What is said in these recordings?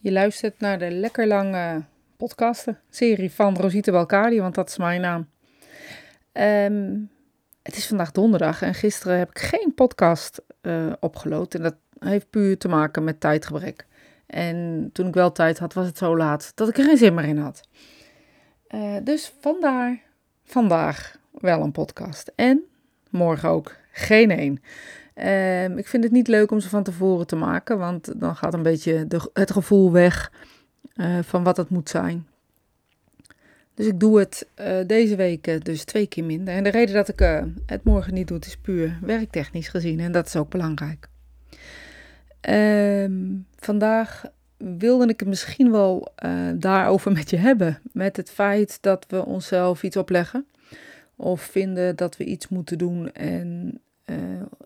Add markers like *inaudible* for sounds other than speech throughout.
Je luistert naar de lekker lange podcasten-serie van Rosita Balkadi, want dat is mijn naam. Ehm, het is vandaag donderdag en gisteren heb ik geen podcast uh. En dat heeft puur te maken met tijdgebrek. En toen ik wel tijd had, was het zo laat dat ik er geen zin meer in had. Uh, dus vandaar vandaag wel een podcast. En morgen ook geen één. Um, ik vind het niet leuk om ze van tevoren te maken, want dan gaat een beetje de, het gevoel weg uh, van wat het moet zijn. Dus ik doe het uh, deze week dus twee keer minder. En de reden dat ik het morgen niet doe, is puur werktechnisch gezien. En dat is ook belangrijk. Um, vandaag wilde ik het misschien wel daarover met je hebben. Met het feit dat we onszelf iets opleggen. Of vinden dat we iets moeten doen en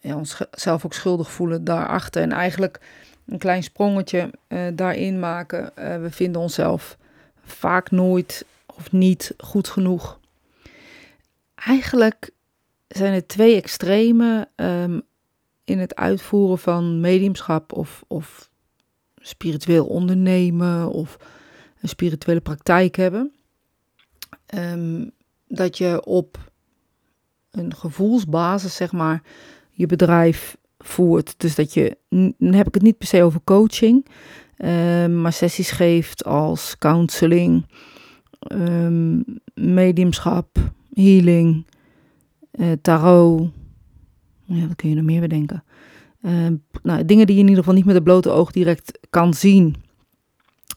ja, onszelf ook schuldig voelen daarachter. En eigenlijk een klein sprongetje uh, daarin maken. Uh, we vinden onszelf vaak nooit of niet goed genoeg. Eigenlijk zijn er twee extremen um, in het uitvoeren van mediumschap of, of spiritueel ondernemen of een spirituele praktijk hebben. Um, dat je op een gevoelsbasis, zeg maar, je bedrijf voert. Dus dat je, dan heb ik het niet per se over coaching, uh, maar sessies geeft als counseling, um, mediumschap, healing, uh, tarot. Ja, dat kun je nog meer bedenken. Uh, nou, dingen die je in ieder geval niet met het blote oog direct kan zien.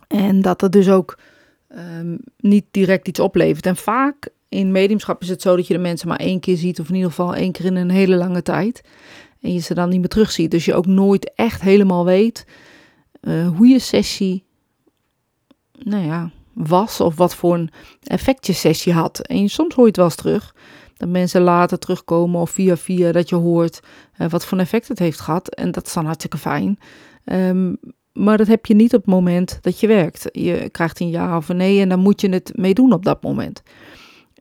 En dat er dus ook niet direct iets oplevert. En vaak in mediumschap is het zo dat je de mensen maar één keer ziet, of in ieder geval één keer in een hele lange tijd. En je ze dan niet meer terugziet. Dus je ook nooit echt helemaal weet uh, hoe je sessie, nou ja, was of wat voor een effect je sessie had. En soms hoor je het wel eens terug. Dat mensen later terugkomen of via via dat je hoort uh, wat voor een effect het heeft gehad. En dat is dan hartstikke fijn. Um, maar dat heb je niet op het moment dat je werkt. Je krijgt een ja of een nee en dan moet je het mee doen op dat moment.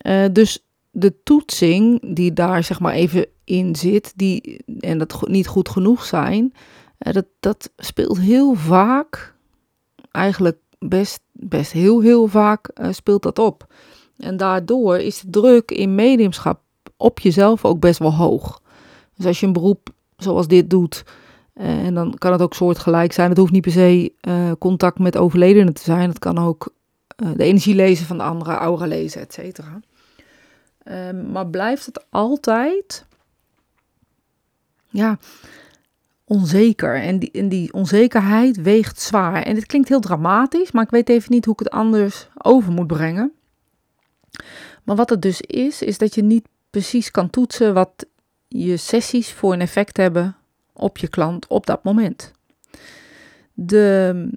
Uh, dus de toetsing die daar zeg maar even in zit, die, en dat niet goed genoeg zijn, uh, dat, dat speelt heel vaak, eigenlijk best, best heel heel vaak uh, speelt dat op. En daardoor is de druk in mediumschap op jezelf ook best wel hoog. Dus als je een beroep zoals dit doet, en dan kan het ook soortgelijk zijn. Het hoeft niet per se contact met overledenen te zijn. Het kan ook de energie lezen van de andere, aura lezen, et cetera. Um, maar blijft het altijd ja, onzeker. En die, en die onzekerheid weegt zwaar. En dit klinkt heel dramatisch, maar ik weet even niet hoe ik het anders over moet brengen. Maar wat het dus is, is dat je niet precies kan toetsen wat je sessies voor een effect hebben op je klant op dat moment. De,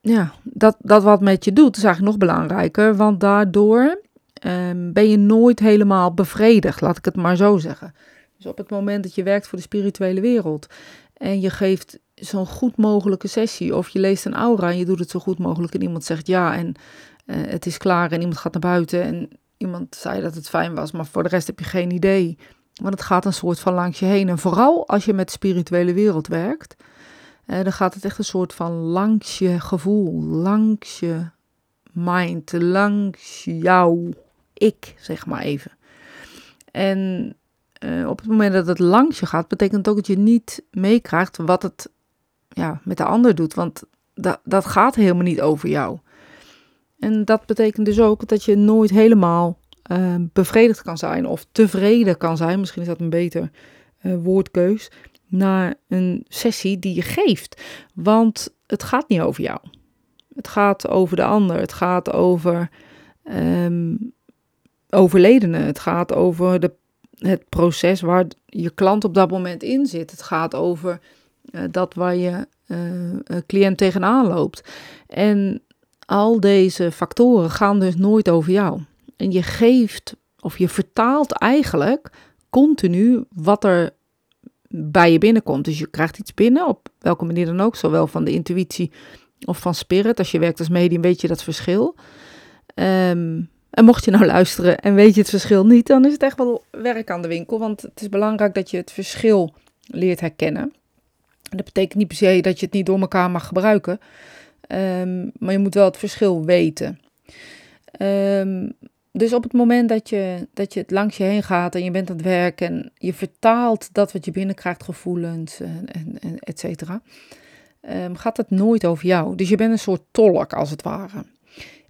ja, dat, dat wat met je doet is eigenlijk nog belangrijker, want daardoor um, ben je nooit helemaal bevredigd, laat ik het maar zo zeggen. Dus op het moment dat je werkt voor de spirituele wereld en je geeft zo'n goed mogelijke sessie, of je leest een aura en je doet het zo goed mogelijk en iemand zegt ja en uh, het is klaar en iemand gaat naar buiten en iemand zei dat het fijn was, maar voor de rest heb je geen idee. Want het gaat een soort van langs je heen. En vooral als je met de spirituele wereld werkt, uh, dan gaat het echt een soort van langs je gevoel, langs je mind, langs jou ik, zeg maar even. En uh, op het moment dat het langs je gaat, betekent ook dat je niet meekrijgt wat het ja, met de ander doet. Want dat, dat gaat helemaal niet over jou. En dat betekent dus ook dat je nooit helemaal uh, bevredigd kan zijn of tevreden kan zijn. Misschien is dat een beter uh, woordkeus. Naar een sessie die je geeft. Want het gaat niet over jou. Het gaat over de ander. Het gaat over um, overledene. Het gaat over de, het proces waar je klant op dat moment in zit. Het gaat over uh, dat waar je uh, cliënt tegenaan loopt. En al deze factoren gaan dus nooit over jou. En je geeft of je vertaalt eigenlijk continu wat er bij je binnenkomt. Dus je krijgt iets binnen, op welke manier dan ook, zowel van de intuïtie of van spirit. Als je werkt als medium weet je dat verschil. Um, en mocht je nou luisteren en weet je het verschil niet, dan is het echt wel werk aan de winkel. Want het is belangrijk dat je het verschil leert herkennen. Dat betekent niet per se dat je het niet door elkaar mag gebruiken. Ehm, maar je moet wel het verschil weten. Ehm, dus op het moment dat je, dat je het langs je heen gaat en je bent aan het werk en je vertaalt dat wat je binnenkrijgt, gevoelens en, en, et cetera, ehm, gaat het nooit over jou. Dus je bent een soort tolk als het ware.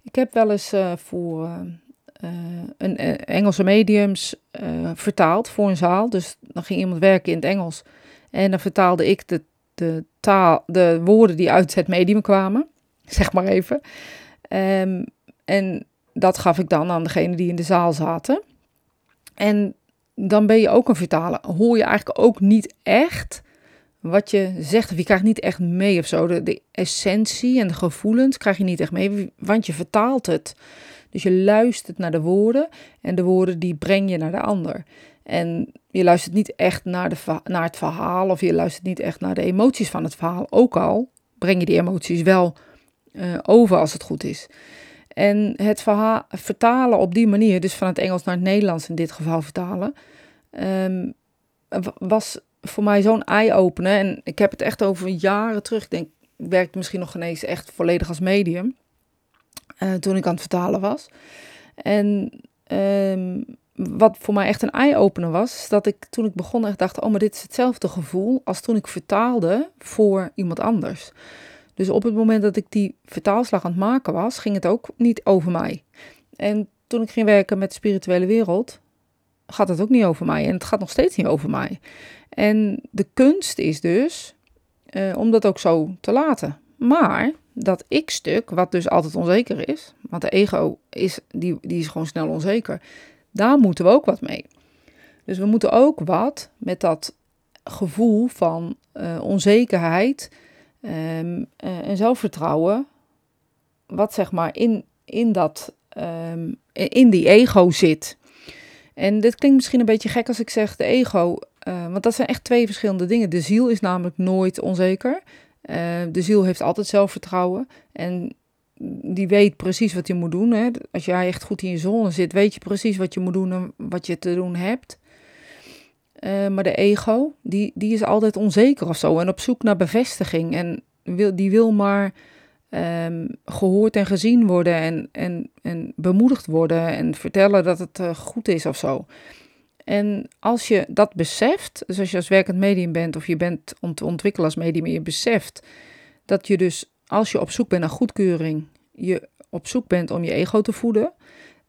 Ik heb wel eens uh, voor uh, een Engelse mediums vertaald voor een zaal. Dus dan ging iemand werken in het Engels en dan vertaalde ik de, de, taal, de woorden die uit het medium kwamen, *laughs* zeg maar even. Um, en dat gaf ik dan aan degene die in de zaal zaten. En dan ben je ook een vertaler. Hoor je eigenlijk ook niet echt wat je zegt. Of je krijgt niet echt mee of zo. De, essentie en de gevoelens krijg je niet echt mee. Want je vertaalt het. Dus je luistert naar de woorden. En de woorden die breng je naar de ander. En je luistert niet echt naar, de, naar het verhaal. Of je luistert niet echt naar de emoties van het verhaal. Ook al breng je die emoties wel uh, over als het goed is. En het vertalen op die manier, dus van het Engels naar het Nederlands in dit geval vertalen, um, was voor mij zo'n eye-opener. En ik heb het echt over jaren terug. Ik denk, ik werkte misschien nog ineens echt volledig als medium. Uh, toen ik aan het vertalen was. En um, wat voor mij echt een eye-opener was, is dat ik toen ik begon echt dacht: oh, maar dit is hetzelfde gevoel als toen ik vertaalde voor iemand anders. Dus op het moment dat ik die vertaalslag aan het maken was, ging het ook niet over mij. En toen ik ging werken met de spirituele wereld, gaat het ook niet over mij. En het gaat nog steeds niet over mij. En de kunst is dus eh, om dat ook zo te laten. Maar dat ik-stuk, wat dus altijd onzeker is, want de ego is, die, die is gewoon snel onzeker, daar moeten we ook wat mee. Dus we moeten ook wat met dat gevoel van uh, onzekerheid um, uh, en zelfvertrouwen, wat zeg maar in, in, dat, um, in die ego zit. En dit klinkt misschien een beetje gek als ik zeg de ego, uh, want dat zijn echt twee verschillende dingen. De ziel is namelijk nooit onzeker. Uh, de ziel heeft altijd zelfvertrouwen en die weet precies wat je moet doen. Hè. Als jij echt goed in je zone zit, weet je precies wat je moet doen en wat je te doen hebt. Uh, maar de ego, die, die is altijd onzeker of zo en op zoek naar bevestiging. En wil, die wil maar um, gehoord en gezien worden en, en, en bemoedigd worden en vertellen dat het uh, goed is of zo. En als je dat beseft, dus als je als werkend medium bent of je bent ont ontwikkelen als medium en je beseft dat je dus als je op zoek bent naar goedkeuring, je op zoek bent om je ego te voeden,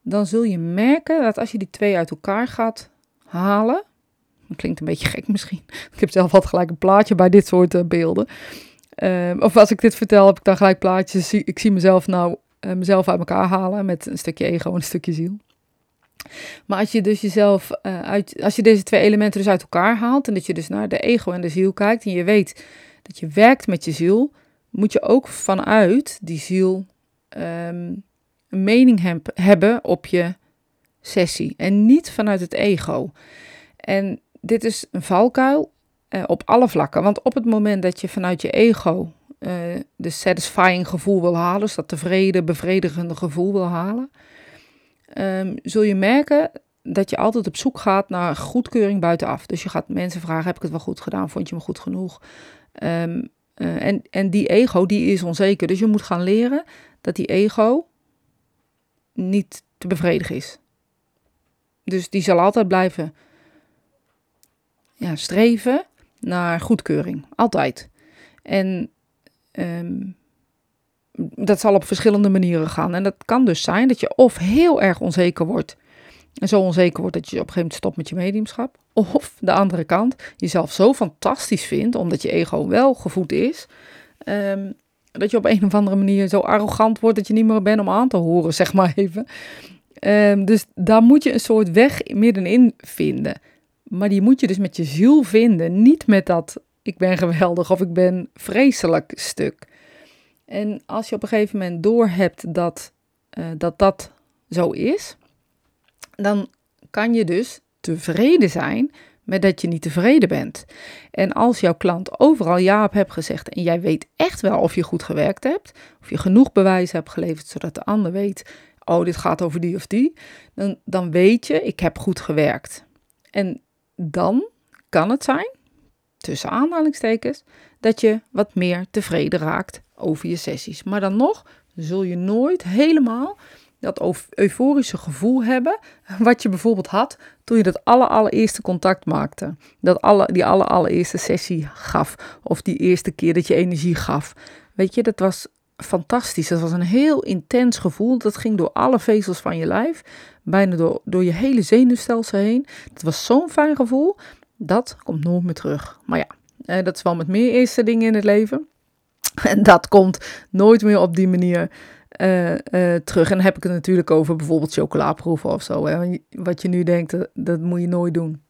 dan zul je merken dat als je die twee uit elkaar gaat halen, dat klinkt een beetje gek misschien. *laughs* Ik heb zelf altijd gelijk een plaatje bij dit soort uh, beelden. Uh, of als ik dit vertel, heb ik dan gelijk plaatjes. Ik zie mezelf nou uh, mezelf uit elkaar halen met een stukje ego en een stukje ziel. Maar als je dus jezelf uh, uit, als je deze twee elementen dus uit elkaar haalt en dat je dus naar de ego en de ziel kijkt en je weet dat je werkt met je ziel, moet je ook vanuit die ziel um, een mening heb, hebben op je sessie en niet vanuit het ego. En dit is een valkuil uh, op alle vlakken. Want op het moment dat je vanuit je ego uh, de satisfying gevoel wil halen, dus dat tevreden, bevredigende gevoel wil halen, um, zul je merken dat je altijd op zoek gaat naar goedkeuring buitenaf. Dus je gaat mensen vragen: heb ik het wel goed gedaan? Vond je me goed genoeg? Um, uh, en, en die ego, die is onzeker. Dus je moet gaan leren dat die ego niet te bevredigen is. Dus die zal altijd blijven ja, streven naar goedkeuring. Altijd. En um, dat zal op verschillende manieren gaan. En dat kan dus zijn dat je of heel erg onzeker wordt. En zo onzeker wordt dat je op een gegeven moment stopt met je mediumschap. Of de andere kant, jezelf zo fantastisch vindt, omdat je ego wel gevoed is. Um, dat je op een of andere manier zo arrogant wordt dat je niet meer bent om aan te horen, *laughs* zeg maar even. Um, dus daar moet je een soort weg middenin vinden. Maar die moet je dus met je ziel vinden, niet met dat ik ben geweldig of ik ben vreselijk stuk. En als je op een gegeven moment doorhebt dat, uh, dat dat zo is, dan kan je dus tevreden zijn met dat je niet tevreden bent. En als jouw klant overal ja op hebt gezegd en jij weet echt wel of je goed gewerkt hebt, of je genoeg bewijs hebt geleverd zodat de ander weet, oh dit gaat over die of die, dan, dan weet je ik heb goed gewerkt. En dan kan het zijn tussen aanhalingstekens, dat je wat meer tevreden raakt over je sessies. Maar dan nog zul je nooit helemaal dat euforische gevoel hebben, wat je bijvoorbeeld had toen je dat aller, allereerste contact maakte. Dat alle, die aller, allereerste sessie gaf, of die eerste keer dat je energie gaf. Weet je, dat was fantastisch. Dat was een heel intens gevoel. Dat ging door alle vezels van je lijf, bijna door, door je hele zenuwstelsel heen. Dat was zo'n fijn gevoel. Dat komt nooit meer terug. Maar ja, eh, dat is wel met meer eerste dingen in het leven. En dat komt nooit meer op die manier uh, uh, terug. En dan heb ik het natuurlijk over bijvoorbeeld chocolaproeven of zo. Wat je nu denkt, dat, moet je nooit doen.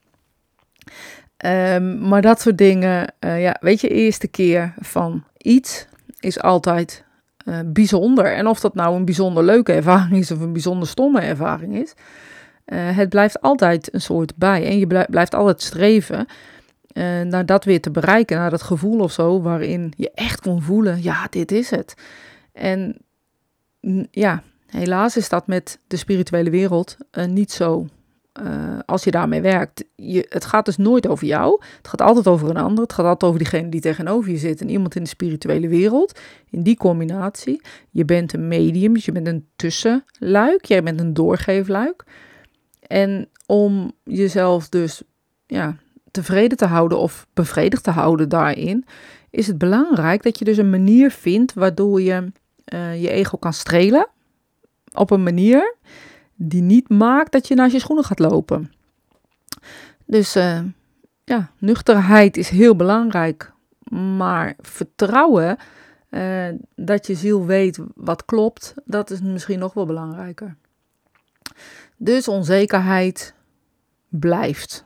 Um, maar dat soort dingen, uh, ja, weet je, eerste keer van iets is altijd bijzonder. En of dat nou een bijzonder leuke ervaring is of een bijzonder stomme ervaring is, het blijft altijd een soort bij. En je blijft altijd streven naar dat weer te bereiken, naar dat gevoel of zo, waarin je echt kon voelen, ja, dit is het. En ja, helaas is dat met de spirituele wereld niet zo. Uh, als je daarmee werkt. Je, het gaat dus nooit over jou. Het gaat altijd over een ander. Het gaat altijd over diegene die tegenover je zit. En iemand in de spirituele wereld. In die combinatie. Je bent een medium. Dus je bent een tussenluik. Jij bent een doorgeefluik. En om jezelf dus ja, tevreden te houden of bevredigd te houden daarin. Is het belangrijk dat je dus een manier vindt waardoor je uh, je ego kan strelen op een manier die niet maakt dat je naar je schoenen gaat lopen. Dus uh, ja, nuchterheid is heel belangrijk, maar vertrouwen uh, dat je ziel weet wat klopt, dat is misschien nog wel belangrijker. Dus onzekerheid blijft.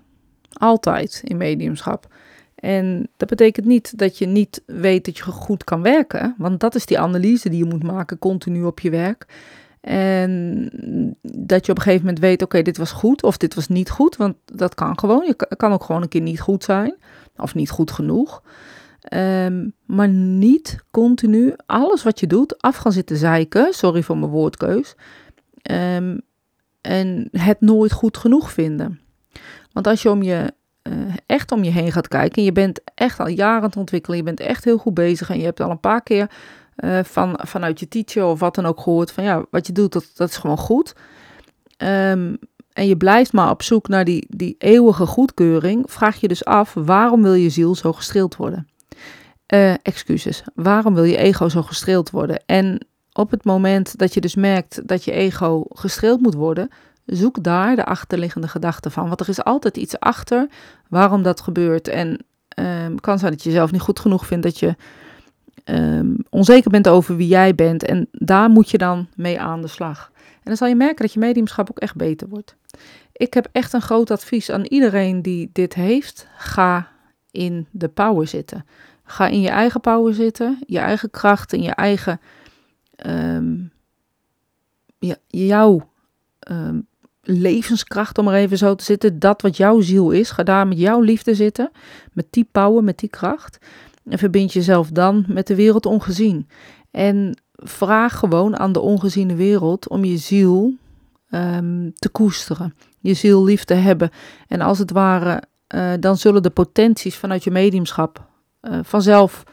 Altijd in mediumschap. En dat betekent niet dat je niet weet dat je goed kan werken, want dat is die analyse die je moet maken continu op je werk. En dat je op een gegeven moment weet, oké, dit was goed of dit was niet goed, want dat kan gewoon. Je kan ook gewoon een keer niet goed zijn of niet goed genoeg. Ehm, maar niet continu alles wat je doet af gaan zitten zeiken, sorry voor mijn woordkeus, ehm, en het nooit goed genoeg vinden. Want als je om je uh, echt om je heen gaat kijken. En je bent echt al jaren aan het ontwikkelen. Je bent echt heel goed bezig. En je hebt al een paar keer uh, van, vanuit je teacher of wat dan ook gehoord. Van ja, wat je doet, dat, dat is gewoon goed. Um, en je blijft maar op zoek naar die, die eeuwige goedkeuring. Vraag je dus af, waarom wil je ziel zo gestreeld worden? Uh, excuses. Waarom wil je ego zo gestreeld worden? En op het moment dat je dus merkt dat je ego gestreeld moet worden, Zoek daar de achterliggende gedachte van. Want er is altijd iets achter waarom dat gebeurt. En um, kan zijn dat je jezelf niet goed genoeg vindt, dat je um, onzeker bent over wie jij bent. En daar moet je dan mee aan de slag. En dan zal je merken dat je mediumschap ook echt beter wordt. Ik heb echt een groot advies aan iedereen die dit heeft. Ga in de power zitten. Ga in je eigen power zitten, je eigen kracht en je eigen, ja, jouw um, levenskracht, om er even zo te zitten. Dat wat jouw ziel is. Ga daar met jouw liefde zitten. Met die power, met die kracht. En verbind jezelf dan met de wereld ongezien. En vraag gewoon aan de ongeziene wereld om je ziel um, te koesteren. Je ziel lief te hebben. En als het ware, uh, dan zullen de potenties vanuit je mediumschap uh, vanzelf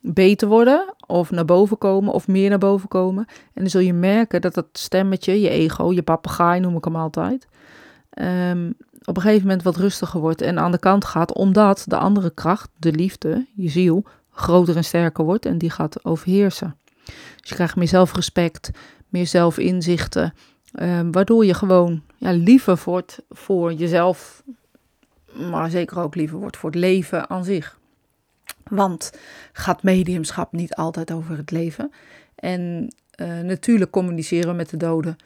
beter worden of naar boven komen of meer naar boven komen. En dan zul je merken dat dat stemmetje, je ego, je papegaai noem ik hem altijd, um, op een gegeven moment wat rustiger wordt en aan de kant gaat, omdat de andere kracht, de liefde, je ziel, groter en sterker wordt en die gaat overheersen. Dus je krijgt meer zelfrespect, meer zelfinzichten, um, waardoor je gewoon ja, liever wordt voor jezelf, maar zeker ook liever wordt voor het leven aan zich. Want gaat mediumschap niet altijd over het leven? En uh, natuurlijk communiceren met de doden.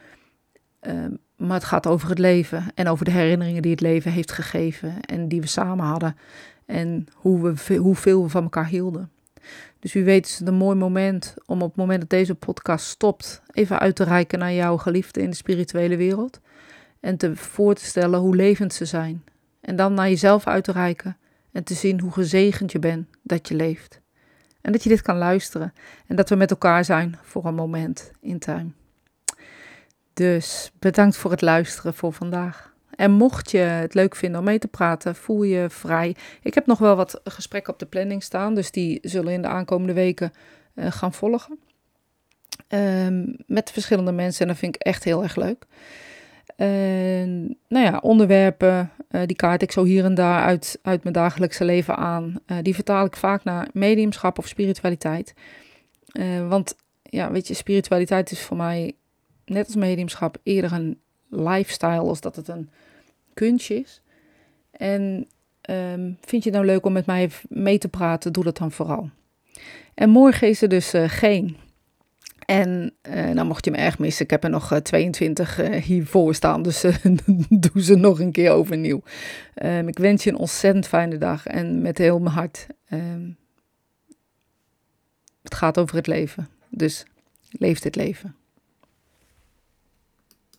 Uh, maar het gaat over het leven en over de herinneringen die het leven heeft gegeven en die we samen hadden. En hoe we, hoeveel we van elkaar hielden. Dus wie weet is het een mooi moment om op het moment dat deze podcast stopt, even uit te reiken naar jouw geliefden in de spirituele wereld. En te voor te stellen hoe levend ze zijn. En dan naar jezelf uit te reiken en te zien hoe gezegend je bent dat je leeft. En dat je dit kan luisteren en dat we met elkaar zijn voor een moment in time. Dus bedankt voor het luisteren voor vandaag. En mocht je het leuk vinden om mee te praten, voel je vrij. Ik heb nog wel wat gesprekken op de planning staan, dus die zullen in de aankomende weken uh, gaan volgen. Ehm, met verschillende mensen en dat vind ik echt heel erg leuk. Nou ja, onderwerpen, uh, die kaart ik zo hier en daar uit, uit mijn dagelijkse leven aan. Uh, die vertaal ik vaak naar mediumschap of spiritualiteit. Want ja, weet je, spiritualiteit is voor mij, net als mediumschap, eerder een lifestyle als dat het een kunstje is. En um, vind je het nou leuk om met mij mee te praten, doe dat dan vooral. En morgen is er dus geen en uh, nou mocht je me erg missen, ik heb er nog 22 uh, uh, hiervoor staan, dus *laughs* doe ze nog een keer overnieuw. Um, ik wens je een ontzettend fijne dag en met heel mijn hart. Um, het gaat over het leven, dus leef dit leven.